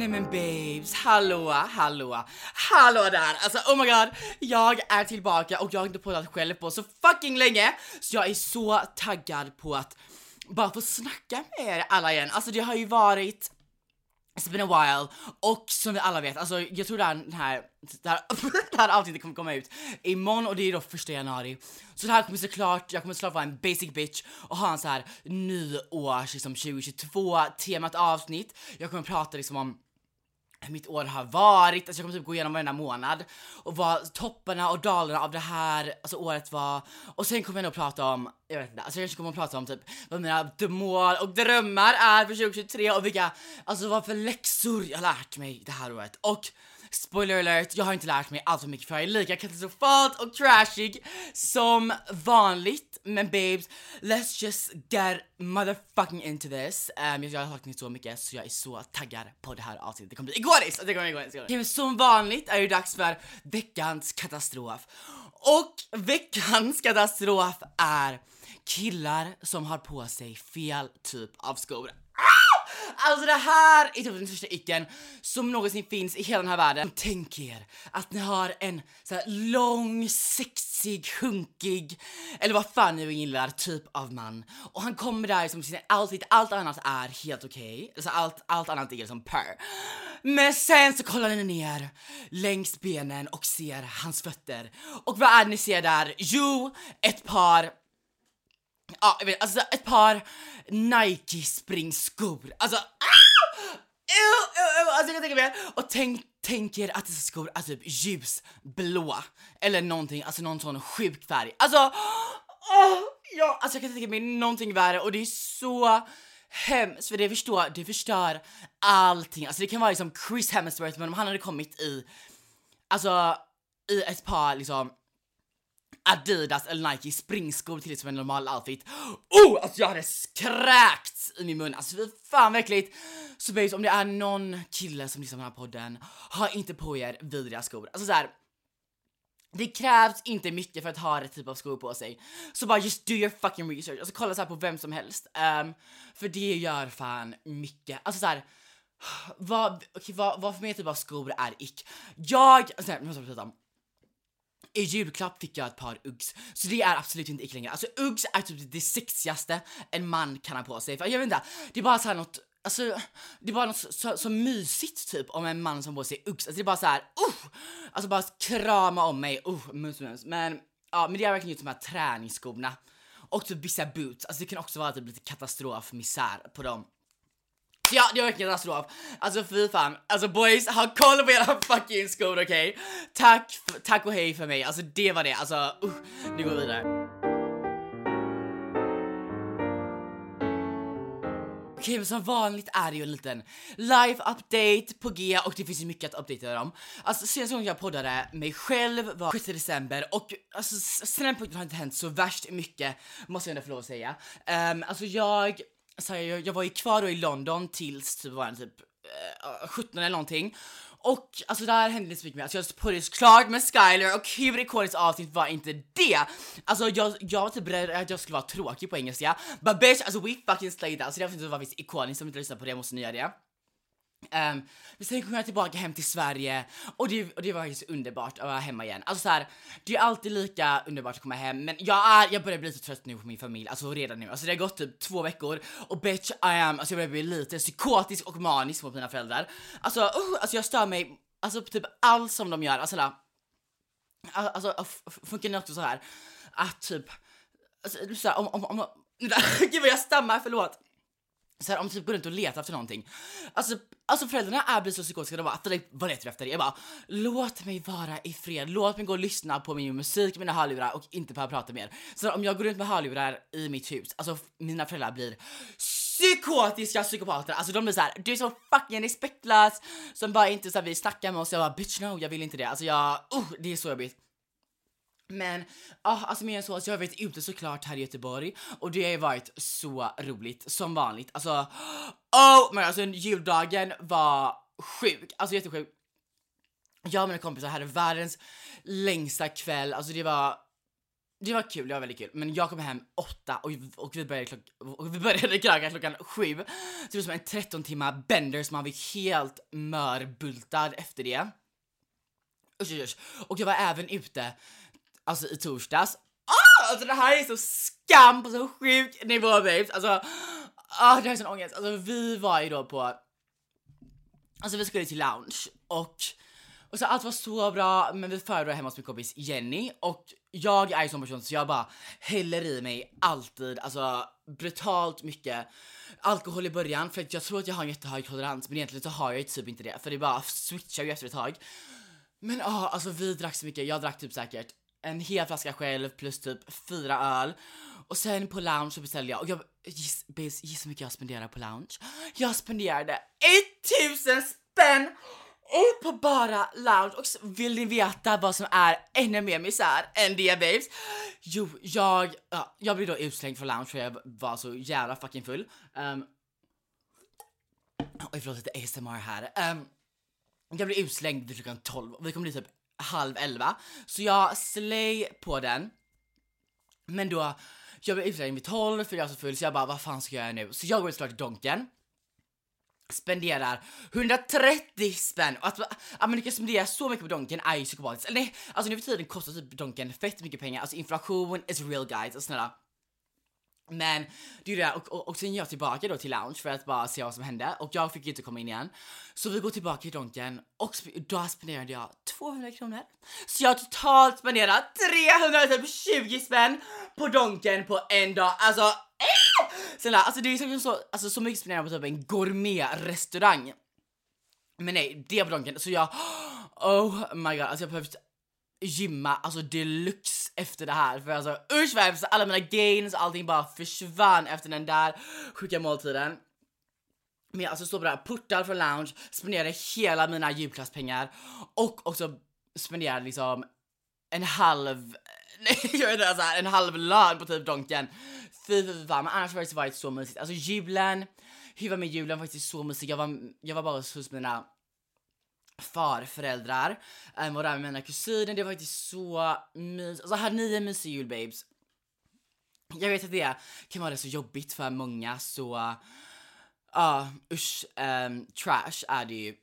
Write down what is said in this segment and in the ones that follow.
Nej men babes, hallå, hallå, hallå där! Alltså oh my god, jag är tillbaka och jag har inte poddat själv på så fucking länge så jag är så taggad på att bara få snacka med er alla igen. Alltså det har ju varit It's been a while och som vi alla vet, alltså jag tror det här, den här, det här, det här avsnittet kommer komma ut imorgon och det är då första januari. Så det här kommer såklart, jag kommer såklart vara en basic bitch och ha en så här nyårs liksom 2022 temat avsnitt. Jag kommer prata liksom om mitt år har varit, alltså jag kommer typ gå igenom varenda månad och vad topparna och dalarna av det här alltså året var och sen kommer jag nog prata om, jag vet inte, alltså jag kanske kommer att prata om typ vad mina mål och drömmar är för 2023 och vilka, alltså vad för läxor jag har lärt mig det här året. Och Spoiler alert, jag har inte lärt mig allt för mycket för jag är lika katastrofalt och trashig som vanligt. Men babes, let's just get motherfucking into this. Um, jag, jag har saknat så mycket så jag är så taggad på det här avsnittet. Det kommer bli igoriskt! Det kommer bli igoriskt! Okay, som vanligt är det dags för veckans katastrof. Och veckans katastrof är killar som har på sig fel typ av skor. Alltså det här är typ den största icken som någonsin finns i hela den här världen. Tänk er att ni har en så här lång, sexig, hunkig, eller vad fan ni gillar, typ av man. Och han kommer där som sin outfit, allt annat är helt okej. Okay. Alltså allt, allt annat är liksom per. Men sen så kollar ni ner längs benen och ser hans fötter. Och vad är det ni ser där? Jo, ett par Ja, jag vet, alltså ett par Nike springskor. Alltså, ah! Ew, ew, ew. Alltså jag kan tänka mig, och tänk, tänk er att dessa skor är typ ljusblå. Eller någonting, alltså någon sån sjuk färg. Alltså, oh, ja, alltså jag kan tänka mig någonting värre och det är så hemskt för det förstår, det förstör allting. Alltså det kan vara liksom Chris Hemsworth men om han hade kommit i, alltså i ett par liksom Adidas eller Nike springskor till som en normal outfit. Oh, alltså jag hade kräkts i min mun. Alltså fy fan vad äckligt. Så babes, om det är någon kille som lyssnar på den här podden, ha inte på er vidriga skor. Alltså såhär, det krävs inte mycket för att ha rätt typ av skor på sig. Så bara just do your fucking research. Alltså kolla så på vem som helst. Um, för det gör fan mycket. Alltså såhär, vad, okay, vad, vad för mer typ av skor är ick? Jag, alltså, nu måste jag prata om. I julklapp fick jag ett par Uggs, så det är absolut inte ick längre. Alltså Uggs är typ det sexigaste en man kan ha på sig. För jag vet inte, det är bara såhär något Alltså det är bara något så, så, så mysigt typ om en man som på sig Uggs. Alltså det är bara så här, uh! Alltså bara krama om mig, uh, mums mums. Men ja, men det är verkligen just de här träningsskorna. Och typ vissa boots, alltså det kan också vara typ lite katastrof, misär på dem. Ja, det var verkligen alltså katastrof. Alltså fy fan. Alltså boys, ha koll på era fucking skor okej? Okay? Tack, tack och hej för mig. Alltså det var det. Alltså, uh, nu går vi vidare. Okej, men som vanligt är det ju en liten live update på G och det finns ju mycket att uppdatera om. Alltså senaste gången jag poddade mig själv var 6 december och alltså sen den punkten har inte hänt så värst mycket måste jag ändå få lov att säga. Um, alltså jag, så här, jag, jag var ju kvar då i London tills typ var typ eh, uh, 17 eller någonting och alltså där hände det så mycket mer. Alltså jag det klart med Skyler och hur ikoniskt avsnitt var inte det? Alltså jag, jag var typ beredd att jag skulle vara tråkig på engelska. But bitch, alltså we fucking slayed that. Alltså det avsnittet var visst ikoniskt, om inte lyssnar på det måste ni göra det. Um, men sen kom jag tillbaka hem till Sverige och det, och det var faktiskt underbart att vara hemma igen. Alltså så här, det är alltid lika underbart att komma hem men jag, är, jag börjar bli lite trött nu på min familj, alltså redan nu. Alltså det har gått typ två veckor och bitch I am, alltså jag börjar bli lite psykotisk och manisk mot mina föräldrar. Alltså, uh, alltså jag stör mig, alltså på typ allt som de gör, alltså där, alltså funkar det också så här att typ, alltså, så här, om, om, om, gud vad jag stammar, förlåt så här, om typ går runt och letar efter någonting. Alltså, alltså föräldrarna är blir så psykotiska, de bara Filip vad letar du efter? Jag bara låt mig vara i fred, låt mig gå och lyssna på min musik, mina hörlurar och inte behöva prata mer. Så om jag går runt med hörlurar i mitt hus, alltså mina föräldrar blir psykotiska psykopater, alltså de blir såhär, du är så fucking respektlös som bara inte såhär vill snacka med oss, jag bara bitch no jag vill inte det, alltså jag, uh, det är så jobbigt. Men ah, alltså mer än så, alltså jag har varit ute såklart här i Göteborg och det har ju varit så roligt som vanligt. Alltså, oh men alltså juldagen var sjuk, alltså jättesjuk. Jag och mina kompisar hade världens längsta kväll, alltså det var det var kul, det var väldigt kul. Men jag kom hem åtta och, och vi började, klock, och vi började kröka klockan sju. Så det var som en 13 timmar bender som man var helt mörbultad efter det. Usch, usch. Och jag var även ute alltså i torsdags. Ah, alltså det här är så skam på så sjuk nivå babes. Alltså, ah, det här är sån ångest. Alltså vi var ju då på, alltså vi skulle till lounge och och så allt var så bra, men vi föredrar hemma hos min kompis Jenny och jag är ju sån person så jag bara häller i mig alltid, alltså brutalt mycket alkohol i början för att jag tror att jag har en jättehög tolerans men egentligen så har jag ju typ inte det för det bara switchar ju efter ett tag. Men ja, ah, alltså vi drack så mycket, jag drack typ säkert en hel flaska själv plus typ fyra öl. Och sen på lounge så beställde jag och jag giss, gissa hur mycket jag spenderade på lounge. Jag spenderade 1000 spänn på bara lounge och vill ni veta vad som är ännu mer misär än det babes? Jo, jag, ja, jag blev då utslängd från lounge för jag var så jävla fucking full. Um, oj förlåt lite ASMR här. Um, jag blev utslängd vid klockan 12 och vi kom dit typ halv elva. Så jag slay på den. Men då, jag blev utslängd vid tolv för jag var så full så jag bara vad fan ska jag göra nu? Så jag går såklart till Donken. Spenderar 130 spänn och att, att man lyckas spendera så mycket på Donken är ju psykopatiskt. Eller nej, alltså nu för tiden kostar typ Donken fett mycket pengar. Alltså inflation is real guys, alltså snälla. Men det är det och, och, och sen är jag tillbaka då till lounge för att bara se vad som hände och jag fick inte komma in igen. Så vi går tillbaka till Donken och sp då spenderade jag 200 kronor. Så jag har totalt spenderat 320 typ spänn på Donken på en dag. Alltså, eh! äh! Sen, alltså det är så, alltså, så mycket spenderar på typ en gourmetrestaurang. Men nej, det var Donken. Så jag, oh my god, alltså jag behövde gymma alltså deluxe efter det här för alltså usch vad hemskt, alla mina gains och allting bara försvann efter den där sjuka måltiden. Men jag alltså står bara portar från lounge, spenderade hela mina julklappspengar och också spenderade liksom en halv, nej jag vet inte, en halv lön på typ Donken. Fy fy fan, men annars har det varit så mysigt. Alltså julen, hur var med julen faktiskt så mysigt. Jag var, jag var bara hos mina farföräldrar, um, och där med mina kusiner, det var faktiskt så mysigt. Alltså hade ni en mysig jul babes? Jag vet att det kan vara så jobbigt för många så, ja uh, usch, um, trash är det ju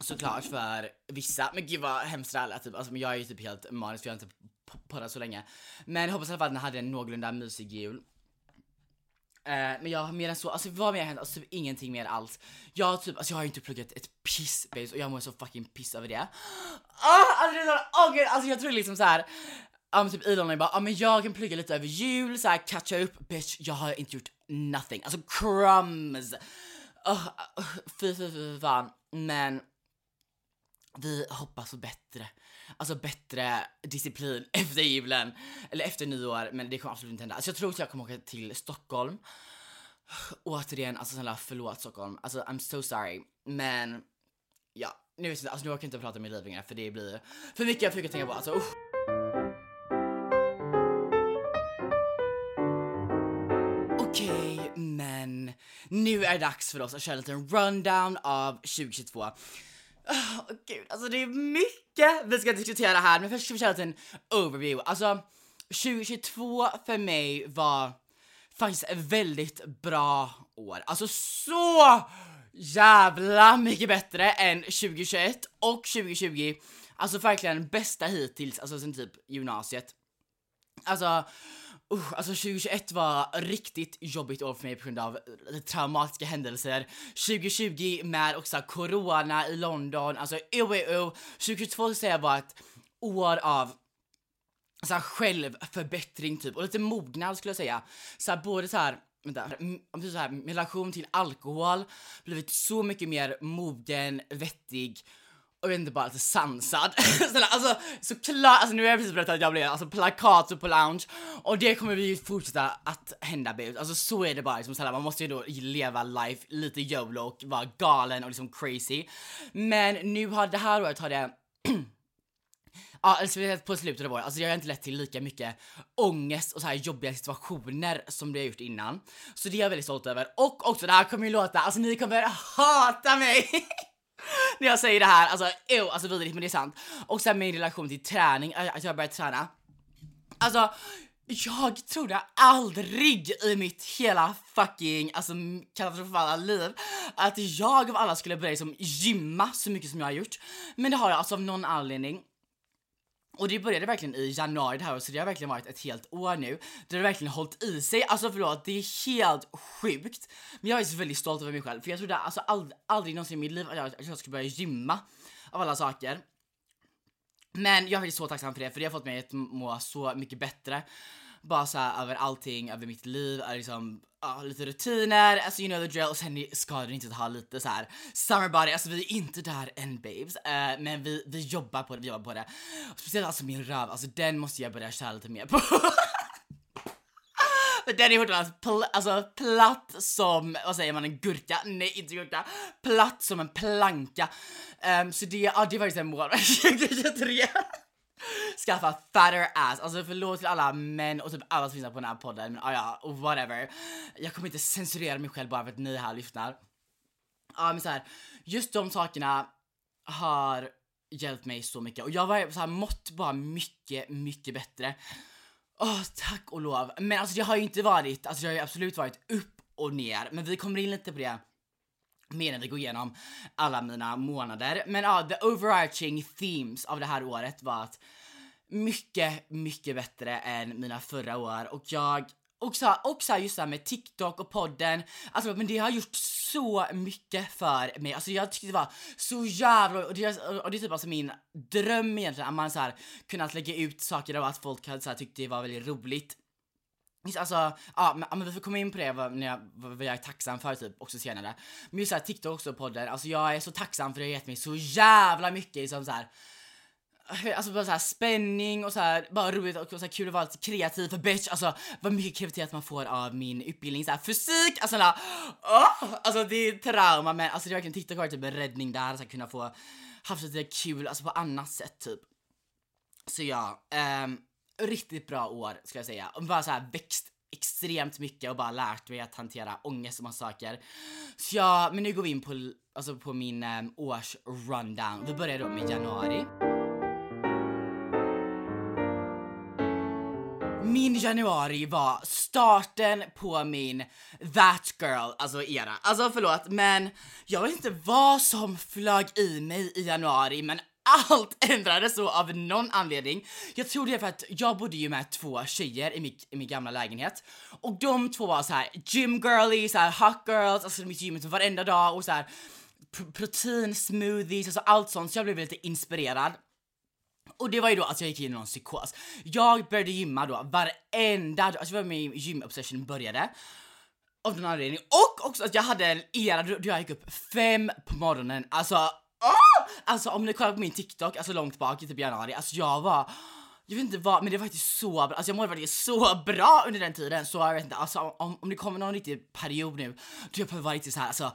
såklart för vissa. Men gud vad hemskt det är typ, alltså, men jag är ju typ helt manisk för jag har inte poddat så länge. Men jag hoppas i alla fall att ni hade en någorlunda mysig jul. Eh, men jag har mer än så, alltså vad mer har hänt? Alltså typ ingenting mer alls. Jag har typ, alltså jag har inte pluggat ett piss babes och jag mår så fucking piss över det. Ah, alltså, oh, gud, alltså jag tror liksom så här. Ja men typ Elon är bara, ja men jag kan plugga lite över jul, så här catcha upp, bitch jag har inte gjort nothing, alltså crumbs. Oh, oh, fy fy fy fan, men vi hoppas på bättre. Alltså bättre disciplin efter julen, eller efter nyår, men det kommer absolut inte hända. Alltså jag tror att jag kommer åka till Stockholm. Återigen, alltså snälla förlåt Stockholm, alltså I'm so sorry. Men ja, nu, vet jag, alltså, nu orkar jag inte prata om mitt liv längre för det blir för mycket jag försöker tänka på. Alltså, usch. Okej, men nu är det dags för oss att köra en liten rundown av 2022. Oh, gud, alltså det är mycket vi ska diskutera här, men först ska vi köra en liten overview. Alltså, 2022 för mig var faktiskt ett väldigt bra år. Alltså så jävla mycket bättre än 2021 och 2020. Alltså verkligen bästa hittills, alltså sen typ gymnasiet. Alltså, uh, alltså 2021 var riktigt jobbigt år för mig på grund av traumatiska händelser. 2020 med också corona i London, alltså uh, uh, 2022 säger jag var ett år av så här självförbättring typ och lite mognad skulle jag säga. Så här, både så här vänta, så här, relation till alkohol, blivit så mycket mer mogen, vettig jag vet inte bara lite sansad. alltså såklart, alltså nu har jag precis berättat att jag blev alltså plakat på lounge och det kommer vi fortsätta att hända babes. Alltså så är det bara liksom såhär, man måste ju då leva life lite YOLO och vara galen och liksom crazy. Men nu har det här året har det Ja, alltså, speciellt på slutet av året, alltså det har inte lett till lika mycket ångest och så här jobbiga situationer som det har gjort innan. Så det är jag väldigt stolt över. Och också, det här kommer ju låta, alltså ni kommer hata mig! när jag säger det här, alltså ew, alltså vidrigt men det är sant. Och sen min relation till träning, äh, att jag börjat träna. Alltså, jag trodde aldrig i mitt hela fucking alltså katastrofala liv att jag av alla skulle börja liksom gymma så mycket som jag har gjort. Men det har jag alltså av någon anledning. Och det började verkligen i januari det här så det har verkligen varit ett helt år nu. Det har verkligen hållit i sig. Alltså förlåt, det är helt sjukt. Men jag är så väldigt stolt över mig själv för jag trodde alltså aldrig, aldrig någonsin i mitt liv att jag, att jag skulle börja gymma av alla saker. Men jag är så tacksam för det för det har fått mig att må så mycket bättre bara så här, över allting, över mitt liv, liksom uh, lite rutiner, alltså you know the drill och sen ska det inte ha lite så här summer body, alltså vi är inte där än babes, uh, men vi, vi jobbar på det, vi jobbar på det. Och speciellt alltså min röv, alltså den måste jag börja köra lite mer på. Den är fortfarande pl alltså platt som, vad säger man, en gurka? Nej inte gurka, platt som en planka. Um, så det, ja, det var faktiskt en mål 2023 skaffa fatter ass. Alltså förlåt till alla män och typ alla som lyssnar på den här podden, men ah, ja, whatever. Jag kommer inte censurera mig själv bara för att ni här lyssnar. Ja men så här, just de sakerna har hjälpt mig så mycket och jag var så här mått bara mycket, mycket bättre. Åh, oh, tack och lov. Men alltså jag har ju inte varit, alltså jag har ju absolut varit upp och ner, men vi kommer in lite på det medan vi går igenom alla mina månader. Men ja, the overarching themes av det här året var att mycket, mycket bättre än mina förra år och jag och så, just det här med TikTok och podden, alltså men det har gjort så mycket för mig. Alltså jag tyckte det var så jävla och det, och det är typ alltså min dröm egentligen att man så här kunnat lägga ut saker och att folk hade så här, tyckt det var väldigt roligt. Just, Alltså, ja men, men vi får komma in på det vad, när jag, vad jag är tacksam för typ också senare. Men just såhär TikTok också podden, alltså jag är så tacksam för det har gett mig så jävla mycket liksom såhär Alltså bara såhär spänning och såhär bara roligt och och så kul att vara lite kreativ för bitch alltså vad mycket kreativitet man får av min utbildning såhär fysik alltså såhär, oh, alltså det är trauma men alltså det är verkligen TikTok har typ en räddning där så kunna få haft lite kul alltså på annat sätt typ. Så ja, um, riktigt bra år ska jag säga. Och bara så här växt extremt mycket och bara lärt mig att hantera ångest och massa saker. Så ja, men nu går vi in på, alltså på min um, års rundown. Vi börjar då med januari. Min januari var starten på min that girl, alltså era. Alltså förlåt men jag vet inte vad som flög i mig i januari men allt ändrades så av någon anledning. Jag tror det är för att jag bodde ju med två tjejer i min, i min gamla lägenhet och de två var så här gym girlies, så här hot girls, alltså de gick till gymmet varenda dag och så här protein smoothies, alltså allt sånt så jag blev lite inspirerad. Och det var ju då att jag gick in i någon psykos. Jag började gymma då varenda dag, alltså det var min gymobsession började. Av den anledningen. Och också att jag hade en era då jag gick upp fem på morgonen, alltså Oh! Alltså om ni kollar på min TikTok, alltså långt bak i typ januari, alltså jag var jag vet inte vad, men det var faktiskt så bra, alltså jag mådde faktiskt så bra under den tiden så jag vet inte, alltså om, om det kommer någon riktig period nu då jag behöver vara riktigt så här, alltså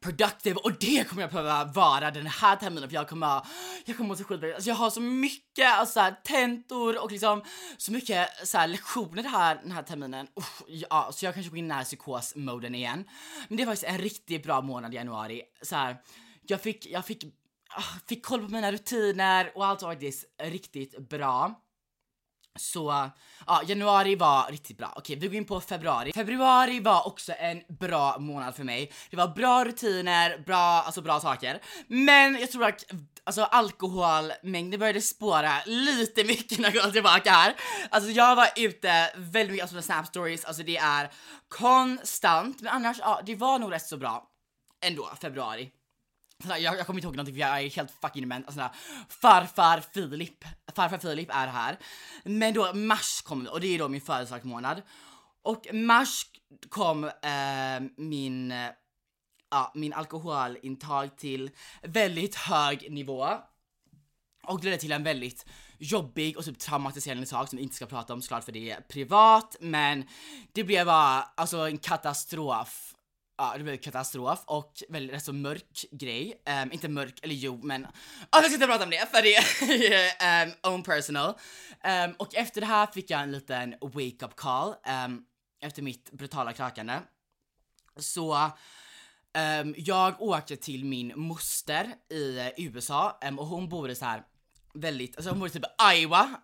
productive och det kommer jag behöva vara den här terminen för jag kommer, jag kommer må så skitbra. Alltså jag har så mycket alltså, här, tentor och liksom så mycket så här, lektioner här, den här terminen. Uff, ja, så jag kanske går in i den här psykosmoden igen. Men det är faktiskt en riktigt bra månad i januari. Så här, jag fick, jag fick, ah, fick koll på mina rutiner och allt var faktiskt riktigt bra. Så ja, januari var riktigt bra. Okej, vi går in på februari. Februari var också en bra månad för mig. Det var bra rutiner, bra, alltså bra saker. Men jag tror att alltså alkoholmängden började spåra lite mycket när jag går tillbaka här. Alltså jag var ute väldigt mycket, alltså snap stories, alltså det är konstant. Men annars, ja, det var nog rätt så bra ändå, februari. Sådär, jag, jag kommer inte ihåg någonting för jag är helt fucking dement. Farfar Filip, farfar Filip är här. Men då mars kom och det är då min födelsedagsmånad. Och mars kom eh, min, ja, min alkoholintag till väldigt hög nivå. Och det ledde till en väldigt jobbig och typ traumatiserande sak som vi inte ska prata om såklart för det är privat men det blev bara alltså en katastrof ja, det blev katastrof och väldigt rätt så mörk grej. Um, inte mörk, eller jo, men oh, jag ska inte prata om det för det är um, own personal. Um, och efter det här fick jag en liten wake-up call efter mitt brutala krakande. Så jag åkte till min moster i eh, USA och hon bor i så här väldigt, alltså hon bor i typ Iowa.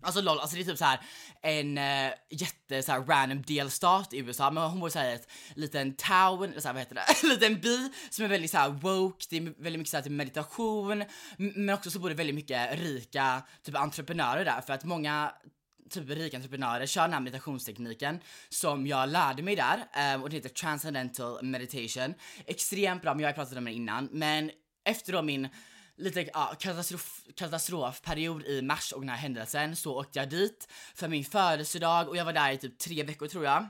Alltså lol, alltså det är typ så här en uh, jätte så här, random delstat i USA, men hon bor i ett liten town, eller så här, vad heter det, en liten by som är väldigt så här woke, det är väldigt mycket så här, typ meditation, men också så bor det väldigt mycket rika typ entreprenörer där. För att många typ rika entreprenörer kör den här meditationstekniken som jag lärde mig där um, och det heter transcendental meditation. Extremt bra, men jag har pratat om det innan, men efter då min lite ja, katastrof, katastrofperiod i mars och den här händelsen så åkte jag dit för min födelsedag och jag var där i typ tre veckor tror jag.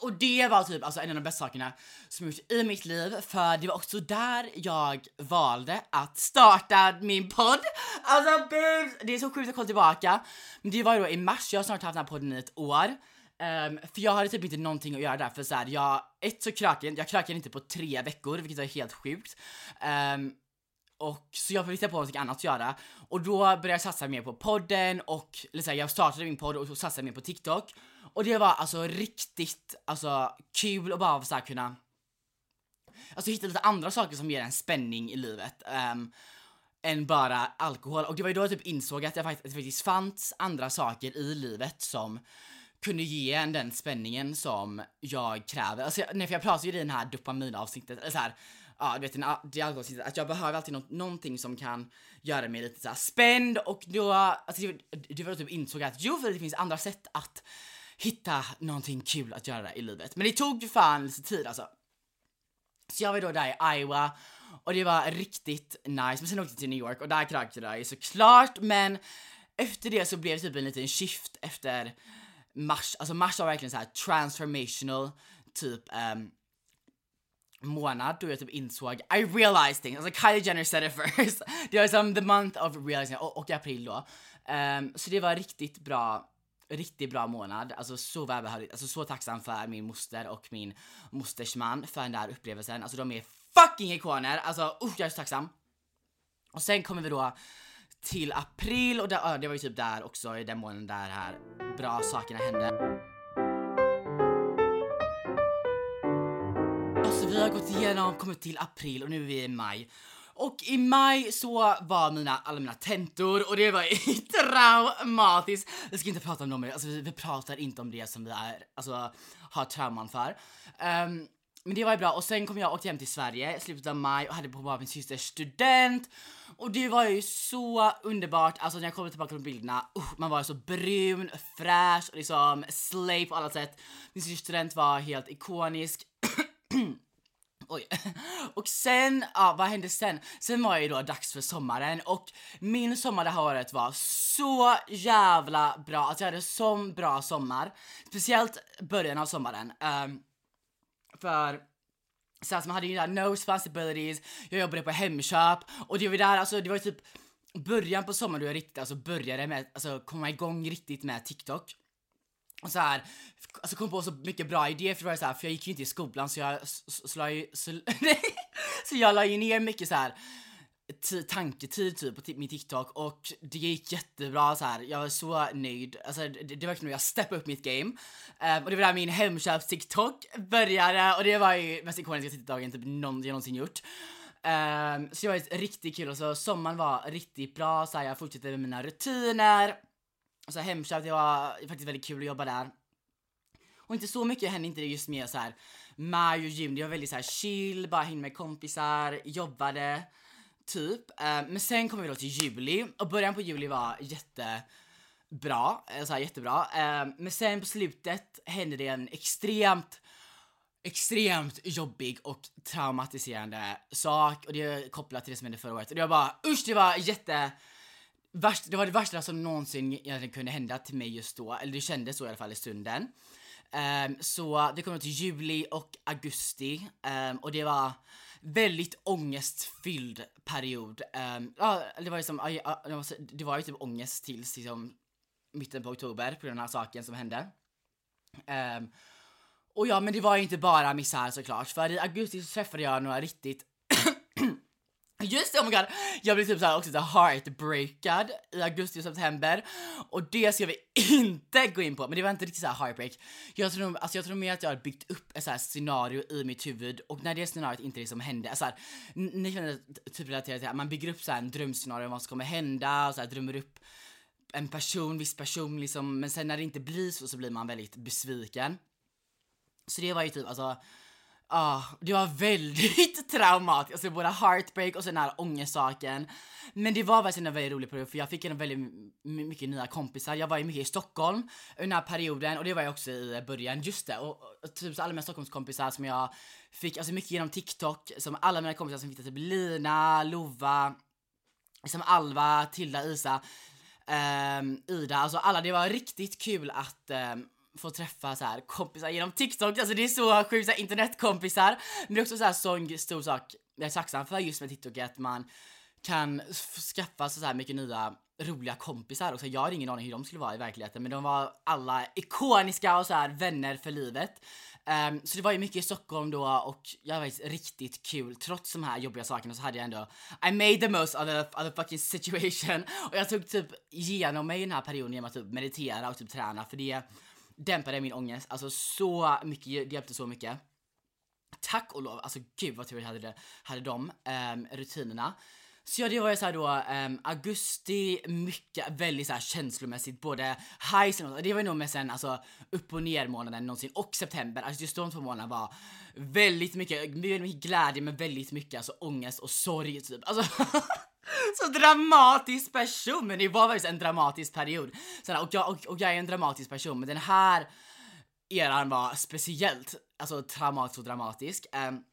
Och det var typ alltså en av de bästa sakerna som jag gjort i mitt liv för det var också där jag valde att starta min podd. Alltså babes, det är så sjukt att kolla tillbaka. Men det var ju då i mars, jag har snart haft den här podden i ett år. Um, för jag hade typ inte någonting att göra där för så här, jag, ett så kröken, jag krökade inte på tre veckor vilket var helt sjukt. Um, och så jag fick på något annat att göra. Och då började jag satsa mer på podden och liksom, jag startade min podd och satsade mer på TikTok. Och det var alltså riktigt alltså, kul att bara så här, kunna alltså, hitta lite andra saker som ger en spänning i livet. Um, än bara alkohol. Och det var ju då jag typ insåg att, jag faktiskt, att det faktiskt fanns andra saker i livet som kunde ge en den spänningen som jag kräver. Alltså, nej, för jag pratade ju i den här dopaminavsnittet, eller så här, ja, du vet, det är alltid att jag behöver alltid något, någonting som kan göra mig lite så spänd och då, alltså det, det var typ insåg att jo, för det finns andra sätt att hitta någonting kul att göra i livet. Men det tog ju fan lite tid alltså. Så jag var då där i Iowa och det var riktigt nice, men sen åkte jag till New York och där krökte jag såklart, men efter det så blev det typ en liten shift efter mars, alltså mars var verkligen så här transformational, typ um, månad då jag typ insåg I realized things, alltså Kylie Jenner said it first. det var som the month of realizing och, och april då. Um, så det var riktigt bra riktigt bra månad, alltså så välbehövligt, alltså så tacksam för min moster och min mosters man för den där upplevelsen, alltså de är fucking ikoner, alltså uh, jag är så tacksam. Och sen kommer vi då till april och det, det var ju typ där också i den månaden där här bra sakerna hände. Vi har gått igenom, kommit till april och nu är vi i maj. Och i maj så var mina, alla mina tentor och det var traumatiskt. Vi ska inte prata om dem, alltså vi, vi pratar inte om det som vi är, alltså har trauman för. Um, men det var ju bra och sen kom jag och åkte hem till Sverige i slutet av maj och hade på bara min systers student och det var ju så underbart, alltså när jag kommer tillbaka på bilderna, uh, man var så brun, fräsch och liksom slay på alla sätt. Min systers student var helt ikonisk. Oj. Och sen, ja vad hände sen? Sen var det ju då dags för sommaren och min sommar det här året var så jävla bra. Alltså jag hade sån bra sommar. Speciellt början av sommaren. Um, för så alltså man hade ju där no responsibilities, jag jobbade på Hemköp och det var där, alltså det var typ början på sommaren då jag riktigt alltså började med, alltså komma igång riktigt med TikTok. Och så här, alltså kom på så mycket bra idéer för det var så här, för jag gick ju inte i skolan så jag så, ju, så, så jag la ju ner mycket så här tanketid typ på min TikTok och det gick jättebra så här. Jag var så nöjd. Alltså det, det var verkligen jag steppade upp mitt game. Um, och det var där min Hemköps TikTok började och det var ju mest ikoniska TikToken typ någon, jag någonsin gjort. Um, så det var riktigt kul och så sommaren var riktigt bra så här, jag fortsatte med mina rutiner. Så Hemköp, det var faktiskt väldigt kul att jobba där. Och inte så mycket hände inte det just med så här maj och juni, det var väldigt så här chill, bara hängde med kompisar, jobbade typ. Eh, men sen kom vi då till juli och början på juli var jättebra, eh, så här, jättebra. Eh, men sen på slutet hände det en extremt extremt jobbig och traumatiserande sak och det är kopplat till det som hände förra året. Och det var bara usch, det var jätte värst, det var det värsta som någonsin egentligen kunde hända till mig just då, eller det kändes så i alla fall i stunden. Um, så det kom till juli och augusti um, och det var väldigt ångestfylld period. Um, ja, det var liksom, det var ju typ ångest tills liksom mitten på oktober på den här saken som hände. Um, och ja, men det var ju inte bara misär såklart, för i augusti så träffade jag några riktigt Just det, oh my god! Jag blev typ såhär också så heartbreakad i augusti och september och det ska vi inte gå in på, men det var inte riktigt såhär heartbreak. Jag tror, alltså jag tror mer att jag har byggt upp ett såhär scenario i mitt huvud och när det scenariot inte liksom hände, alltså såhär, ni kan typ relatera till att man bygger upp såhär en drömscenario om vad som kommer hända och såhär drömmer upp en person, viss person liksom, men sen när det inte blir så så blir man väldigt besviken. Så det var ju typ alltså Ja, det var väldigt traumatiskt, alltså både heartbreak och sen den här ångestsaken. Men det var verkligen en väldigt rolig period för jag fick en väldigt mycket nya kompisar. Jag var ju mycket i Stockholm under den här perioden och det var jag också i början, just det. Och, och typ så alla mina Stockholmskompisar som jag fick, alltså mycket genom TikTok, som alla mina kompisar som fick typ Lina, Lova, som Alva, Tilda, Isa, um, Ida, alltså alla, det var riktigt kul att um, få träffa så här kompisar genom TikTok, alltså det är så sjukt, så internetkompisar. Men det är också så här sån stor sak jag är tacksam för just med TikTok att man kan skaffa så här mycket nya roliga kompisar och så jag har ingen aning hur de skulle vara i verkligheten men de var alla ikoniska och så här vänner för livet. Um, så det var ju mycket i Stockholm då och jag var riktigt kul. Trots de här jobbiga sakerna så hade jag ändå I made the most of the, of the fucking situation och jag tog typ igenom mig i den här perioden genom att typ meditera och typ träna för det dämpade min ångest. Alltså så mycket, det hjälpte så mycket. Tack och lov, alltså gud vad tur jag hade, det, hade de um, ehm, rutinerna. Så ja, det var ju såhär då um, augusti, mycket, väldigt såhär känslomässigt, både highs och det var ju nog mest sen alltså upp och ner månaden någonsin och september, alltså just de två månaderna var väldigt mycket, väldigt mycket glädje men väldigt mycket alltså ångest och sorg typ. Alltså så dramatisk person, men det var faktiskt en dramatisk period. Så, och, jag, och, och jag är en dramatisk person, men den här eran var speciellt alltså, traumatisk och dramatisk. Um,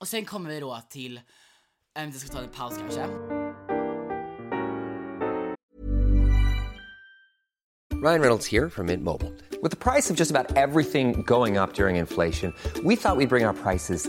och sen kommer vi då till, um, jag ska ta en paus kanske. Ryan Reynolds here from Mint Mobile. With the price of just about everything going up during inflation, we thought we'd bring our prices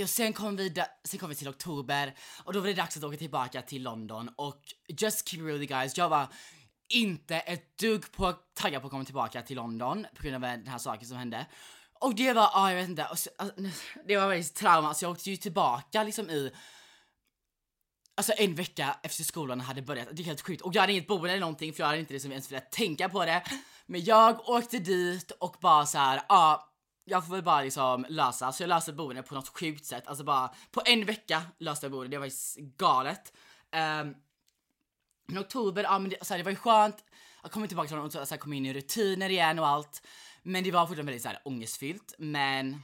Och sen kom, vi sen kom vi till oktober och då var det dags att åka tillbaka till London och just keep it real guys, jag var inte ett dugg på taggad på att komma tillbaka till London på grund av den här saken som hände. Och det var, ah, jag vet inte, och så, alltså, det var väldigt trauma så jag åkte ju tillbaka liksom i Alltså en vecka efter skolan hade börjat, det är helt sjukt. Och jag hade inget boende eller någonting för jag hade inte liksom ens velat tänka på det. Men jag åkte dit och bara så här, ja, ah, jag får väl bara liksom lösa. Så jag löste boende på något sjukt sätt. Alltså bara på en vecka löste jag boende, det var ju galet. Ehm, um, men oktober, ja men det, så här, det var ju skönt. Jag kom tillbaka till honom och så här, kom in i rutiner igen och allt. Men det var fortfarande väldigt så här, ångestfyllt. Men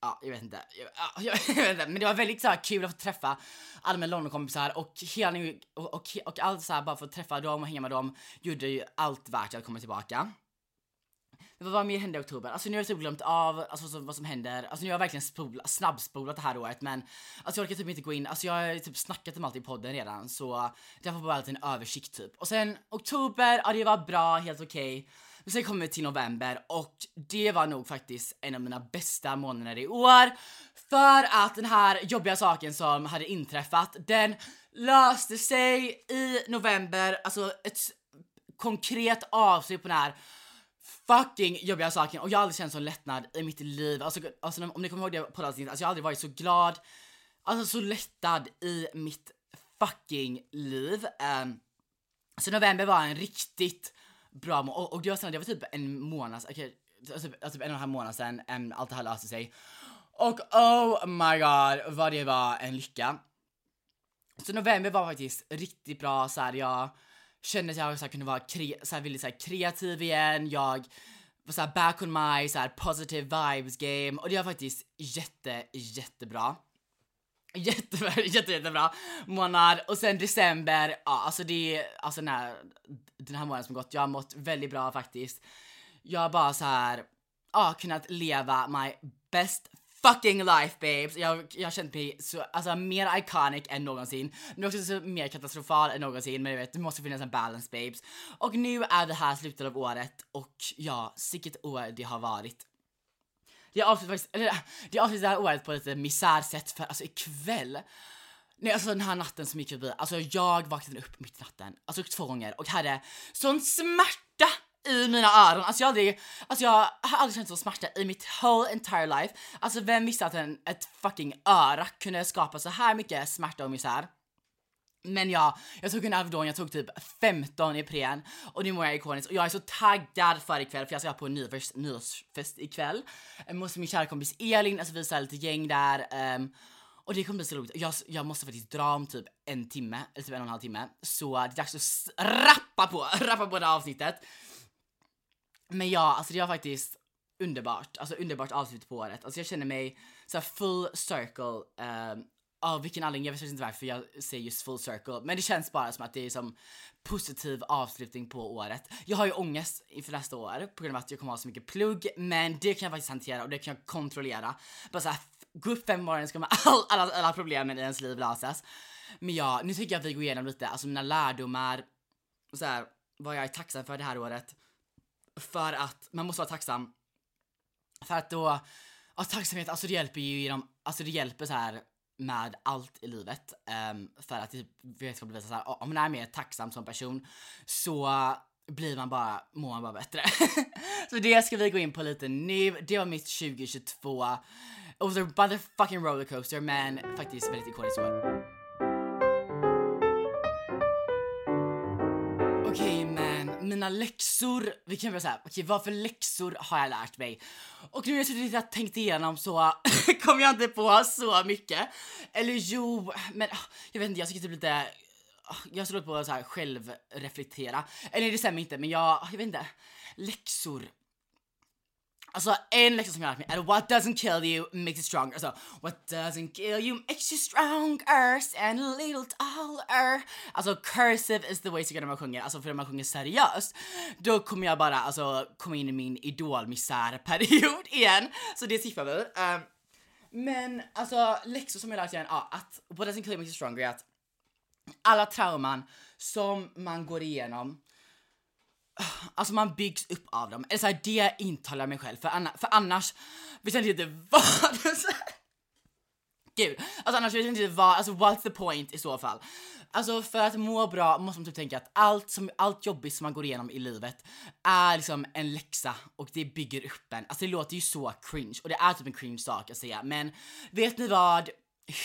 ja, jag vet inte. Jag, ja, jag vet inte. Men det var väldigt så här, kul att få träffa alla mina Londonkompisar och hela och, och, och allt så här, bara få träffa dem och hänga med dem gjorde ju allt värt att komma tillbaka. Men vad mer hände i oktober? Alltså nu har jag typ glömt av alltså, vad, som, vad som händer. Alltså nu har jag verkligen spola, snabbspolat det här året men alltså jag orkar typ inte gå in, alltså jag har typ snackat om allt i podden redan så därför bara lite en översikt typ. Och sen oktober, ja det var bra, helt okej. Men sen kommer vi till november och det var nog faktiskt en av mina bästa månader i år. För att den här jobbiga saken som hade inträffat, den löste sig i november, alltså ett konkret avslut på den här fucking jobbiga saken och jag har aldrig känt sån lättnad i mitt liv. Alltså, alltså om ni kommer ihåg det på alltså jag har aldrig varit så glad, alltså så lättad i mitt fucking liv. Um, så november var en riktigt bra månad, och, och det var, det var typ en månad, okay, alltså, alltså, typ, alltså, en och en halv månad sedan um, ehm, allt det här löste sig. Och oh my god vad det var en lycka. Så november var faktiskt riktigt bra så här, jag kände att jag så här, kunde vara kre- så här, ville, så här, kreativ igen, jag var så här, back on my så här, positive vibes game och det var faktiskt jätte, jättebra. Jätte, jätte, jättebra månad och sen december, ja alltså det, alltså den här, den här månaden som gått, jag har mått väldigt bra faktiskt. Jag har bara så här, ja kunnat leva my best fucking life babes. Jag, jag har känt mig så, alltså mer iconic än någonsin. Men också så mer katastrofal än någonsin. Men du vet, det måste finnas en balance babes. Och nu är det här slutet av året och ja, vilket år det har varit. Jag avslutar faktiskt, eller jag avslutar det här året på lite misärsätt för alltså ikväll Nej alltså den här natten som gick förbi, alltså jag vaknade upp mitt i natten, alltså två gånger och hade sån smärta i mina öron. Alltså jag har aldrig, alltså jag har aldrig känt så smärta i mitt whole entire life. Alltså vem visste att en, ett fucking öra kunde skapa så här mycket smärta och misär? Men ja, jag tog en Alvedon, jag tog typ 15 Ipren och nu mår jag ikoniskt och jag är så taggad för ikväll för jag ska på en nyårs, nyårsfest ikväll. Jag måste min kära kompis Elin, alltså vi är lite gäng där. Um, och det kommer bli så roligt. Jag, jag måste faktiskt dra om typ en timme, eller typ en och en halv timme. Så det är dags att rappa på, rappa på det här avsnittet. Men ja, alltså det var faktiskt underbart. Alltså underbart avslut på året. Alltså jag känner mig så här full circle. Um, av vilken anledning, jag vet inte varför jag säger just full circle. Men det känns bara som att det är som positiv avslutning på året. Jag har ju ångest inför nästa år på grund av att jag kommer ha så mycket plugg. Men det kan jag faktiskt hantera och det kan jag kontrollera. Bara såhär, gå upp fem morgonen så kommer all, alla, alla problemen i ens liv lösas. Men ja, nu tycker jag att vi går igenom lite, alltså mina lärdomar. Så här, vad jag är tacksam för det här året. För att man måste vara tacksam. För att då, alltså tacksamhet, alltså det hjälper ju genom, alltså det hjälper så här med allt i livet. Um, för att typ vetenskap bevisar så här, om man är mer tacksam som person så blir man bara, mår man bara bättre. så det ska vi gå in på lite nu. Det var mitt 2022. It was a motherfucking rollercoaster men faktiskt väldigt ikoniskt år. Mina läxor, vi kan börja såhär, okej vad för läxor har jag lärt mig? Och nu när jag suttit och tänkt igenom så kom jag inte på så mycket. Eller jo, men ah, jag vet inte, jag tycker typ lite, ah, jag står på att så här självreflektera. Eller det stämmer inte men jag, jag vet inte, läxor. Alltså en läxa som jag har lärt mig är what doesn't kill you makes you stronger. Alltså what doesn't kill you makes you stronger and a little taller. Alltså cursive is the way to go när man sjunger, alltså för när man sjunger seriöst då kommer jag bara alltså komma in i min idolmisärperiod igen. Så det siffrar vi. Um, Men alltså läxor som jag lärt mig ja, att what doesn't kill you makes you stronger är att alla trauman som man går igenom Alltså man byggs upp av dem. Eller såhär, det intalar jag mig själv för, anna, för annars vet jag inte vad Gud, alltså annars vet jag inte vad, alltså what's the point i så fall? Alltså för att må bra måste man typ tänka att allt, som, allt jobbigt som man går igenom i livet är liksom en läxa och det bygger upp en. Alltså det låter ju så cringe och det är typ en cringe sak att säga men vet ni vad?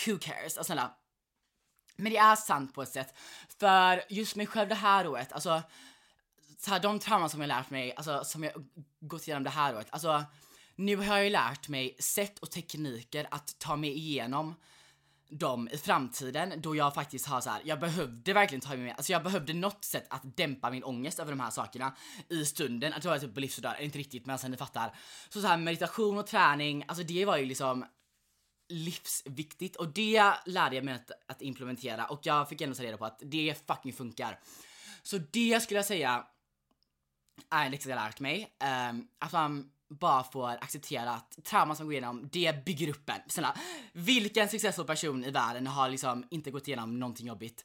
Who cares? Alltså snälla. Men det är sant på ett sätt. För just mig själv det här året, alltså så här, de trauman som jag lärt mig, alltså som jag gått igenom det här året, alltså nu har jag ju lärt mig sätt och tekniker att ta mig igenom dem i framtiden då jag faktiskt har så här, jag behövde verkligen ta mig med, alltså jag behövde något sätt att dämpa min ångest över de här sakerna i stunden, att jag var typ på livs och inte riktigt men sen ni fattar. Så så här meditation och träning, alltså det var ju liksom livsviktigt och det lärde jag mig att, att implementera och jag fick ändå ta reda på att det fucking funkar. Så det skulle jag säga är en läxa jag lärt mig. Um, att man bara får acceptera att trauma som går igenom, det bygger upp en. Snälla, vilken successfull person i världen har liksom inte gått igenom någonting jobbigt?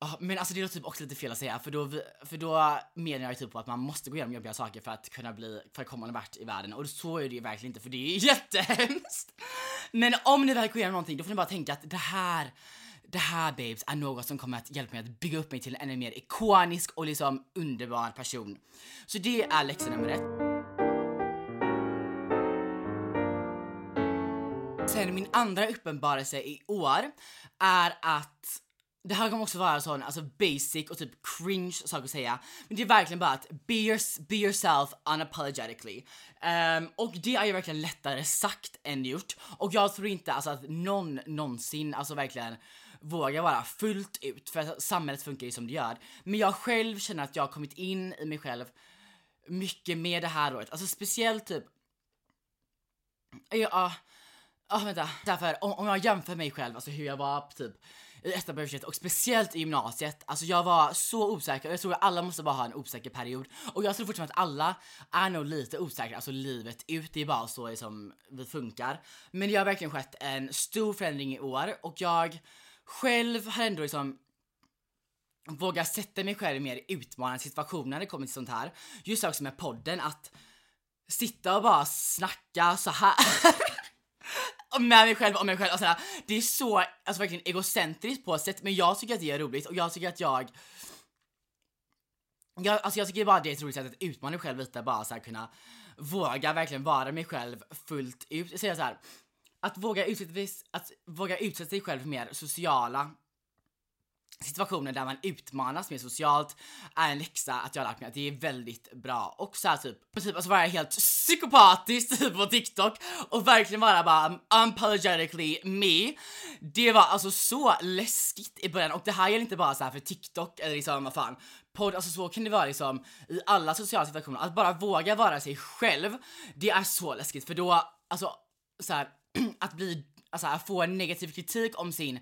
Oh, men alltså det är typ också lite fel att säga för då, för då menar jag typ på att man måste gå igenom jobbiga saker för att kunna bli, för att komma någon vart i världen och så är det ju verkligen inte för det är ju jättehemskt. Men om ni väl går igenom någonting då får ni bara tänka att det här det här babes är något som kommer att hjälpa mig att bygga upp mig till en ännu mer ikonisk och liksom underbar person. Så det är läxa nummer ett. Sen min andra uppenbarelse i år är att det här kommer också vara sån alltså basic och typ cringe sak att säga. Men det är verkligen bara att be, your, be yourself unapologetically. Um, och det är ju verkligen lättare sagt än gjort. Och jag tror inte alltså att någon någonsin alltså verkligen vågar vara fullt ut för att samhället funkar ju som det gör. Men jag själv känner att jag har kommit in i mig själv mycket med det här året. Alltså speciellt typ Ja, ja vänta. Därför om, om jag jämför mig själv, alltså hur jag var typ i ettan på och speciellt i gymnasiet. Alltså jag var så osäker och jag tror att alla måste bara ha en osäker period. Och jag tror fortfarande att alla är nog lite osäkra, alltså livet ut. Det är bara så som vi funkar. Men det har verkligen skett en stor förändring i år och jag själv har ändå liksom vågat sätta mig själv i mer utmanande situationer när det kommer till sånt här. Just också med podden, att sitta och bara snacka så här med mig själv om mig själv och sådär. Det är så, alltså verkligen egocentriskt på ett sätt, men jag tycker att det är roligt och jag tycker att jag jag, alltså jag tycker bara det är ett roligt sätt att utmana mig själv lite, bara så här kunna våga verkligen vara mig själv fullt ut. Jag säger så här, att våga utsätta, att våga utsätta sig själv för mer sociala situationer där man utmanas mer socialt är en läxa att jag har lärt mig att det är väldigt bra. Och så här typ, typ alltså vara helt psykopatisk typ på TikTok och verkligen vara bara um, unapologetically me. Det var alltså så läskigt i början och det här gäller inte bara så här för TikTok eller liksom vad fan podd, alltså så kan det vara liksom i alla sociala situationer. Att bara våga vara sig själv, det är så läskigt för då, alltså så här, att bli, alltså att få en negativ kritik om sin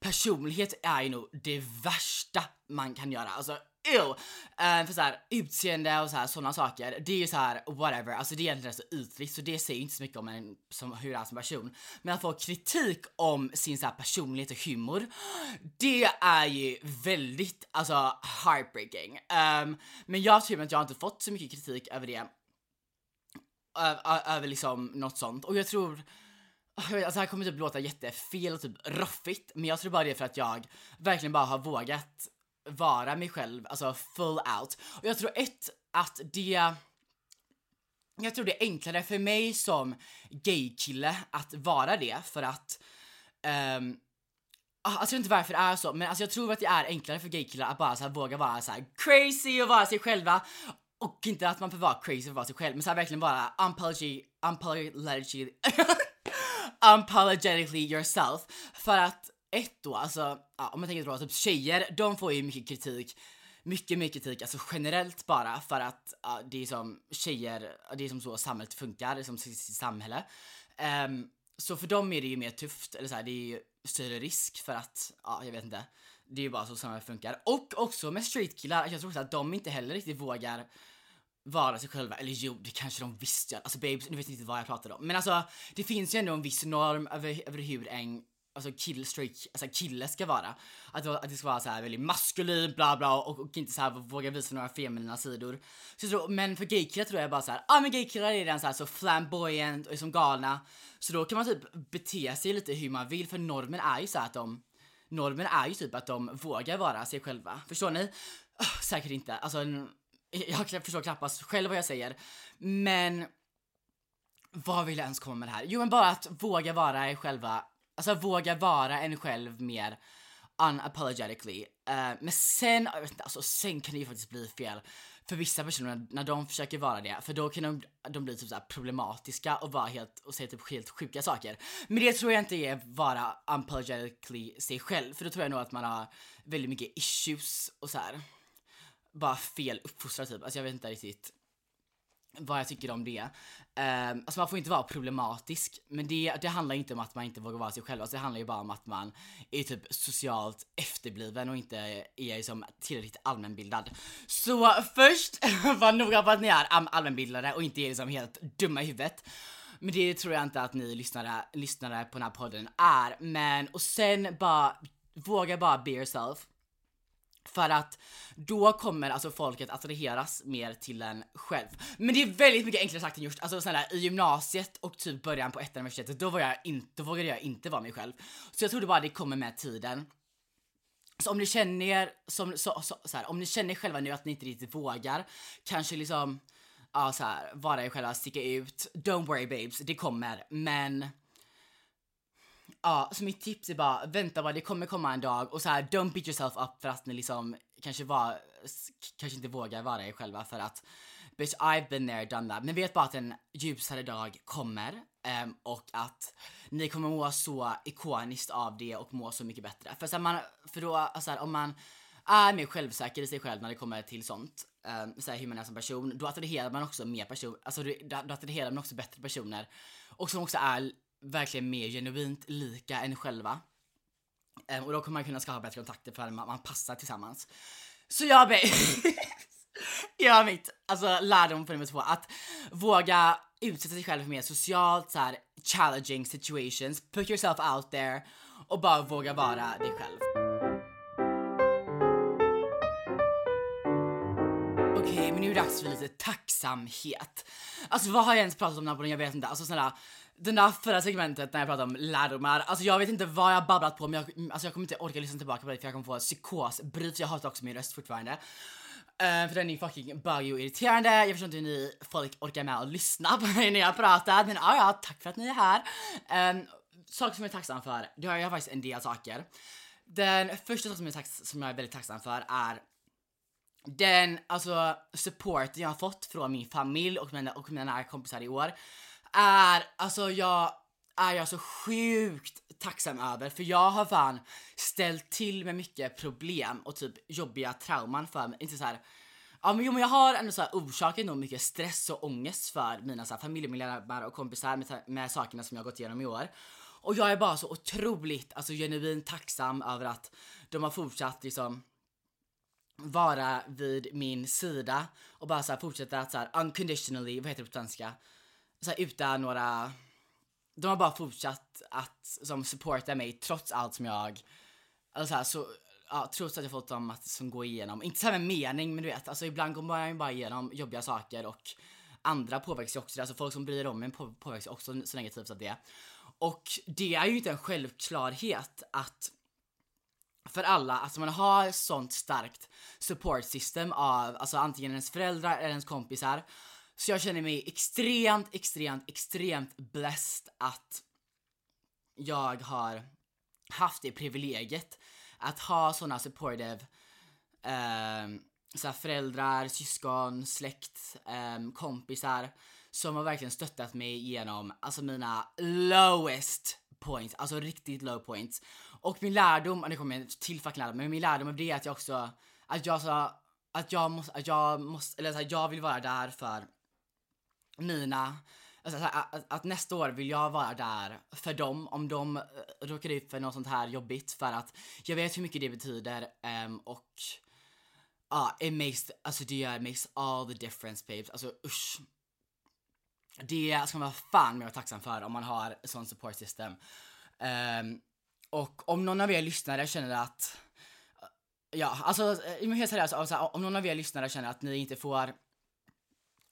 personlighet är ju nog det värsta man kan göra. Alltså ew! Uh, för såhär utseende och såhär sådana saker, det är ju såhär whatever, alltså det är egentligen så ytligt så det säger inte så mycket om en som, hur det är som person. Men att få kritik om sin såhär personlighet och humor, det är ju väldigt alltså heartbreaking. Um, men jag tror att jag inte fått så mycket kritik över det. Över liksom något sånt och jag tror Alltså det här kommer typ låta jättefel och typ roffigt, men jag tror bara det är för att jag verkligen bara har vågat vara mig själv, alltså full out. Och jag tror ett, att det jag tror det är enklare för mig som gaykille att vara det för att um, jag tror inte varför det är så, men alltså jag tror att det är enklare för gaykillar att bara så här, våga vara så här crazy och vara sig själva. Och inte att man får vara crazy och vara sig själv, men så här, verkligen vara unapology, unapology unapologetically yourself. För att ett då, alltså ja, om man tänker då typ tjejer, de får ju mycket kritik mycket mycket kritik, alltså generellt bara för att ja, det är som tjejer, det är som så samhället funkar, det är som sitt samhälle. Um, så för dem är det ju mer tufft, eller så här, det är ju större risk för att, ja jag vet inte. Det är ju bara så samhället funkar. Och också med straight killar, jag tror också att de inte heller riktigt vågar vara sig själva, eller jo det kanske de visste, alltså babes, nu vet inte vad jag pratar om. Men alltså det finns ju ändå en viss norm över, över hur en alltså kill, straight, alltså kille ska vara. Att, att det ska vara så här väldigt maskulin, bla bla och, och inte så här våga visa några feminina sidor. Så jag tror, men för gaykillar tror jag bara så här, ja ah, men gaykillar är redan så här så flamboyant och är som galna. Så då kan man typ bete sig lite hur man vill för normen är ju så att de Normen är ju typ att de vågar vara sig själva. Förstår ni? Oh, säkert inte. Alltså, jag förstår knappast själv vad jag säger. Men vad vill jag ens komma med det här? Jo men bara att våga vara er själva Alltså våga vara en själv mer unapologetically. Uh, men sen, jag vet inte, alltså sen kan det ju faktiskt bli fel för vissa personer när de försöker vara det, för då kan de, de bli typ så problematiska och vara helt, och säga typ helt sjuka saker. Men det tror jag inte är vara unapologetically sig själv, för då tror jag nog att man har väldigt mycket issues och så här. Bara fel uppfostrad typ, alltså jag vet inte riktigt vad jag tycker om det. Um, alltså man får inte vara problematisk, men det, det handlar inte om att man inte vågar vara sig själv, alltså det handlar ju bara om att man är typ socialt efterbliven och inte är liksom tillräckligt allmänbildad. Så först, var noga på att ni är allmänbildade och inte är liksom helt dumma i huvudet. Men det tror jag inte att ni lyssnare, lyssnare på den här podden är. Men, och sen bara, våga bara be yourself. För att då kommer alltså folket attraheras mer till en själv. Men det är väldigt mycket enklare sagt än gjort. Alltså snälla, i gymnasiet och typ början på ett universitetet, då, var jag inte, då vågade jag inte vara mig själv. Så jag trodde bara det kommer med tiden. Så om ni känner, som, så, så, så här, om ni känner själva nu att ni inte riktigt vågar, kanske liksom, ja så här, vara er själva, sticka ut. Don't worry babes, det kommer. Men Ja, så mitt tips är bara vänta bara, det kommer komma en dag och så här, don't beat yourself up för att ni liksom kanske var, kanske inte vågar vara er själva för att bitch I've been there, done that. Men vet bara att en ljusare dag kommer um, och att ni kommer må så ikoniskt av det och må så mycket bättre. För, så här, man, för då, alltså så här, om man är mer självsäker i sig själv när det kommer till sånt, um, så här, hur man är som person, då attraherar man också mer personer, alltså då, då attraherar man också bättre personer och som också är verkligen mer genuint lika en själva. Um, och då kommer man kunna skapa bättre kontakter för man, man passar tillsammans. Så jag ber... ja, mitt alltså lärdom för nummer två, att våga utsätta sig själv för mer socialt så här, challenging situations, put yourself out there och bara våga vara dig själv. Dags för lite tacksamhet. Alltså vad har jag ens pratat om den här podden? Jag vet inte. Alltså snälla, den där förra segmentet när jag pratade om lärdomar, alltså jag vet inte vad jag babblat på men jag, alltså jag kommer inte orka lyssna tillbaka på det för jag kommer få psykosbryt, jag hatar också min röst fortfarande. Uh, för den är fucking bögig och irriterande, jag förstår inte hur ni folk orkar med att lyssna på mig när jag pratar men ja, ja, tack för att ni är här. Um, saker som jag är tacksam för, det har jag faktiskt en del saker. Den första saken som jag, som jag är väldigt tacksam för är den alltså supporten jag har fått från min familj och mina, och mina nära kompisar i år är, alltså jag är jag så sjukt tacksam över för jag har fan ställt till med mycket problem och typ jobbiga trauman för mig. Inte så här, Ja men jo men jag har ändå så här orsakat nog mycket stress och ångest för mina så här, familjemedlemmar och kompisar med, med sakerna som jag gått igenom i år. Och jag är bara så otroligt, alltså genuint tacksam över att de har fortsatt liksom vara vid min sida och bara så här, fortsätta att så här, unconditionally, vad heter det på svenska? så här, utan några... De har bara fortsatt att som supporta mig trots allt som jag... Alltså här, så, ja, trots att jag fått dem att som gå igenom, inte så med mening men du vet, alltså ibland går man ju bara igenom jobbiga saker och andra påverkas ju också, alltså folk som bryr om en påverkas också så negativt av det. Och det är ju inte en självklarhet att för alla, alltså man har sånt starkt support system av alltså antingen ens föräldrar eller ens kompisar så jag känner mig extremt, extremt, extremt blessed att jag har haft det privilegiet att ha såna supportive eh, så föräldrar, syskon, släkt, eh, kompisar som har verkligen stöttat mig genom alltså mina lowest points, alltså riktigt low points. Och min lärdom, nu kommer jag till fucking lärdom, men min lärdom av det är att jag också, att jag så, att jag måste, att jag måste, eller så här, jag vill vara där för mina Alltså, att, att, nästa år vill jag vara där för dem om de uh, råkar ut för något sånt här jobbigt för att jag vet hur mycket det betyder um, och Ja, uh, it makes, alltså det gör, makes all the difference babes. Alltså usch. Det ska man vara fan med vara tacksam för om man har sån support system. Ehm, och om någon av er lyssnare känner att Ja, alltså eh, helt seriöst, alltså, om någon av er lyssnare känner att ni inte får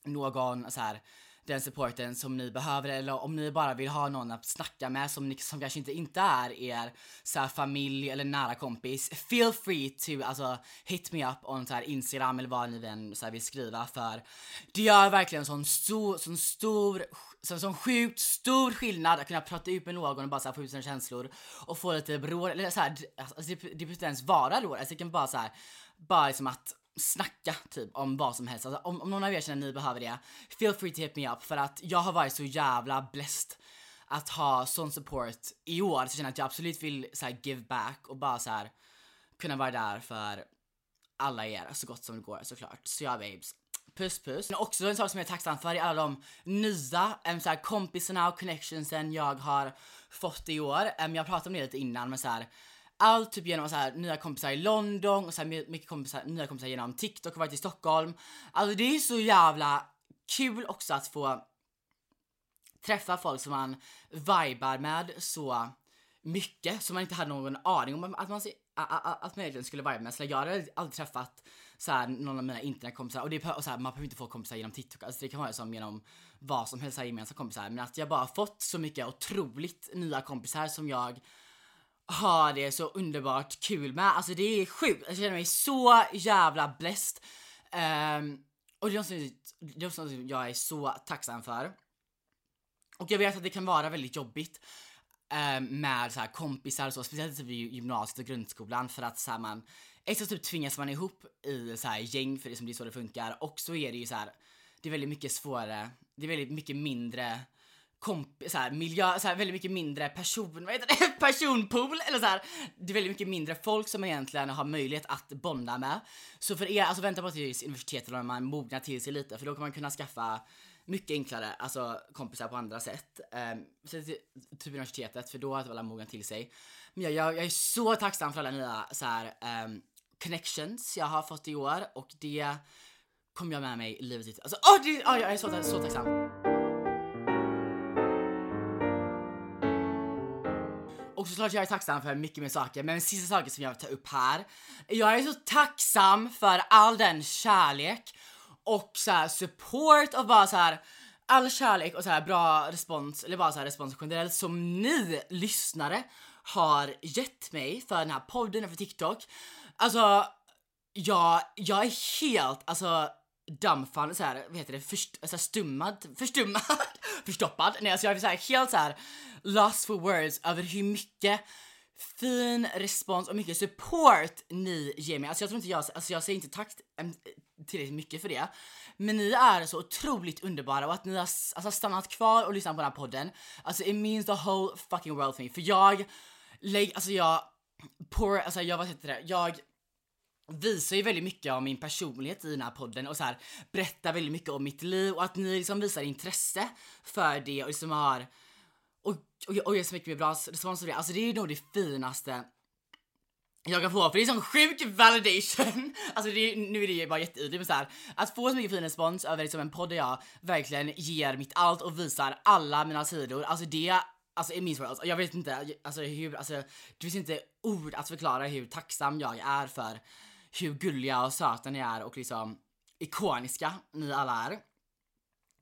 någon så här den supporten som ni behöver eller om ni bara vill ha någon att snacka med som, ni, som kanske inte, inte är er så här, familj eller nära kompis. Feel free to alltså hit me up on så här, Instagram eller vad ni än så här, vill skriva för det gör verkligen sån stor, sån stor, sån, sån sjukt stor skillnad att kunna prata ut med någon och bara så här, få ut sina känslor och få lite bror eller så här, alltså, det, det behöver inte ens vara råd. alltså det kan bara så här, bara liksom att snacka typ om vad som helst. Alltså, om, om någon av er känner att ni behöver det, feel free to hit me up för att jag har varit så jävla blessed att ha sån support i år så jag känner att jag absolut vill så här, give back och bara så här kunna vara där för alla er så gott som det går såklart. Så ja babes. Puss puss. Men också en sak som jag är tacksam för är alla de nya äm, så här, kompisarna och connectionsen jag har fått i år. Äm, jag pratade om det lite innan men så här allt typ genom så här, nya kompisar i London och så här, mycket kompisar, nya kompisar genom TikTok och varit i Stockholm. Alltså det är så jävla kul också att få träffa folk som man vibar med så mycket som man inte hade någon aning om att man, att man egentligen skulle viba med. Så jag hade aldrig träffat så här, någon av mina internetkompisar och, det, och så här, man behöver inte få kompisar genom TikTok, alltså det kan vara som genom vad som helst, gemensamma kompisar. Men att jag bara fått så mycket otroligt nya kompisar som jag ha det så underbart kul med. Alltså det är sjukt, jag känner mig så jävla blessed. Um, och det är, något, det är något jag är så tacksam för. Och jag vet att det kan vara väldigt jobbigt um, med så här kompisar och så, speciellt typ i gymnasiet och grundskolan för att så här, man ett så typ tvingas man ihop i så här gäng för det som det är så det funkar och så är det ju så här, det är väldigt mycket svårare, det är väldigt mycket mindre komp så här, miljö, så här, väldigt mycket mindre person, vad heter det? personpool eller så här. Det är väldigt mycket mindre folk som man egentligen har möjlighet att bonda med. Så för er, alltså vänta på tills universitetet när man mognar till sig lite för då kan man kunna skaffa mycket enklare, alltså kompisar på andra sätt. Um, så typ universitetet för då har alla mognat till sig. Men jag, jag, jag, är så tacksam för alla nya så här, um, connections jag har fått i år och det kommer jag med mig livet ut. Alltså, oh, det, oh, jag är så, så tacksam. Och såklart jag är tacksam för mycket mer saker, men sista saken som jag vill ta upp här. Jag är så tacksam för all den kärlek och så här, support och bara så här all kärlek och så här bra respons, eller bara så här respons generellt som ni lyssnare har gett mig för den här podden och för TikTok. Alltså, jag, jag är helt, alltså dampfande så här, vad heter det, Först, så stummad, förstummad, förstoppad. Nej alltså jag är så helt såhär lost for words över hur mycket fin respons och mycket support ni ger mig. Alltså jag tror inte jag, alltså jag säger inte tack tillräckligt mycket för det. Men ni är så otroligt underbara och att ni har alltså, stannat kvar och lyssnat på den här podden. Alltså it means the whole fucking world for me. För jag, lägg, alltså jag, poor, alltså jag, vad heter det, jag visar ju väldigt mycket av min personlighet i den här podden och så här berättar väldigt mycket om mitt liv och att ni liksom visar intresse för det och liksom har och, och, och ger så mycket mer bra respons på det. Alltså det är nog det finaste jag kan få för det är sån sjuk validation. Alltså det är, nu är det ju bara jätteytligt men så här, att få så mycket fin respons över liksom en podd där jag verkligen ger mitt allt och visar alla mina sidor. Alltså det Alltså i min alltså, jag vet inte, alltså hur, alltså det finns inte ord att förklara hur tacksam jag är för hur gulliga och söta ni är och liksom ikoniska ni alla är.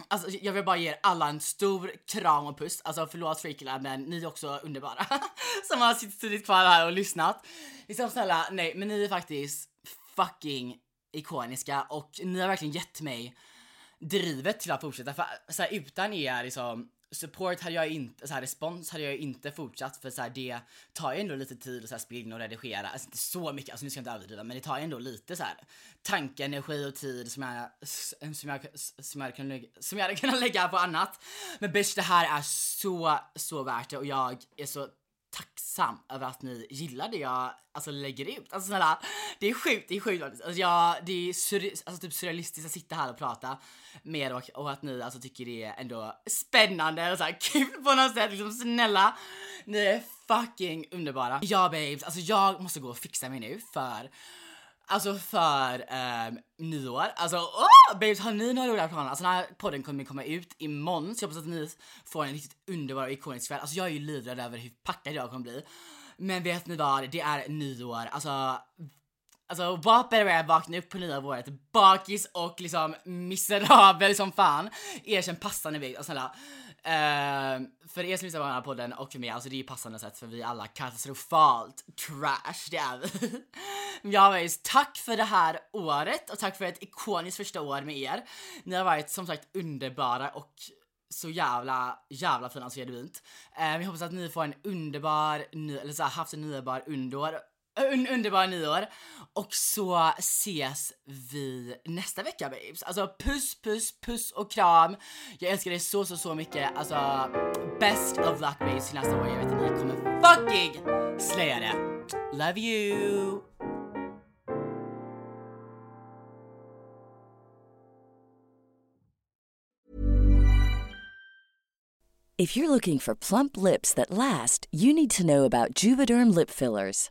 Alltså jag vill bara ge er alla en stor kram och puss. Alltså förlåt freakillar, men ni är också underbara. Som har suttit kvar här och lyssnat. Liksom snälla, nej men ni är faktiskt fucking ikoniska och ni har verkligen gett mig drivet till att fortsätta. För så här, utan er liksom support hade jag inte, så här, respons hade jag inte fortsatt för så här, det tar ju ändå lite tid att så här, spela in och redigera, alltså inte så mycket, alltså nu ska jag inte överdriva men det tar ju ändå lite så här tanke, energi och tid som jag, som jag, som jag, kan, som jag hade kunnat lägga på annat. Men bitch det här är så, så värt det och jag är så tacksam över att ni gillar det jag alltså, lägger ut. Alltså snälla, det är sjukt, det är sjukt alltså, jag, det är sur, alltså, typ surrealistiskt att sitta här och prata med er och, och att ni alltså tycker det är ändå spännande och så här kul på något sätt. Liksom snälla, ni är fucking underbara. Ja babes, alltså jag måste gå och fixa mig nu för Alltså för ehm, nyår. Alltså åh! Babes, har ni några roliga planer? Alltså den här podden kommer komma ut imorgon så jag hoppas att ni får en riktigt underbar och ikonisk kväll. Alltså jag är ju livrädd över hur packad jag kommer bli. Men vet ni vad? Det är nyår. Alltså Alltså what better way att vakna upp på nya året bakis och liksom miserabel som fan. Erkänn passande väg, alltså snälla. Uh, för er som lyssnar på den här podden och för mig, alltså det är ju passande sätt för vi är alla katastrofalt trash, det är vi. Jag vill tack för det här året och tack för ett ikoniskt första år med er. Ni har varit som sagt underbara och så jävla, jävla fina så genuint. Uh, vi hoppas att ni får en underbar, ny, eller så här, haft en underbar underår un underbara nyår. Och så ses vi nästa vecka babes. Alltså puss, puss, puss och kram. Jag älskar dig så, så, så mycket. Alltså best of luck babes till nästa år. Jag vet att ni kommer fucking slaya det. Love you! If you're looking for plump lips that last, you need to know about Juvederm lip fillers.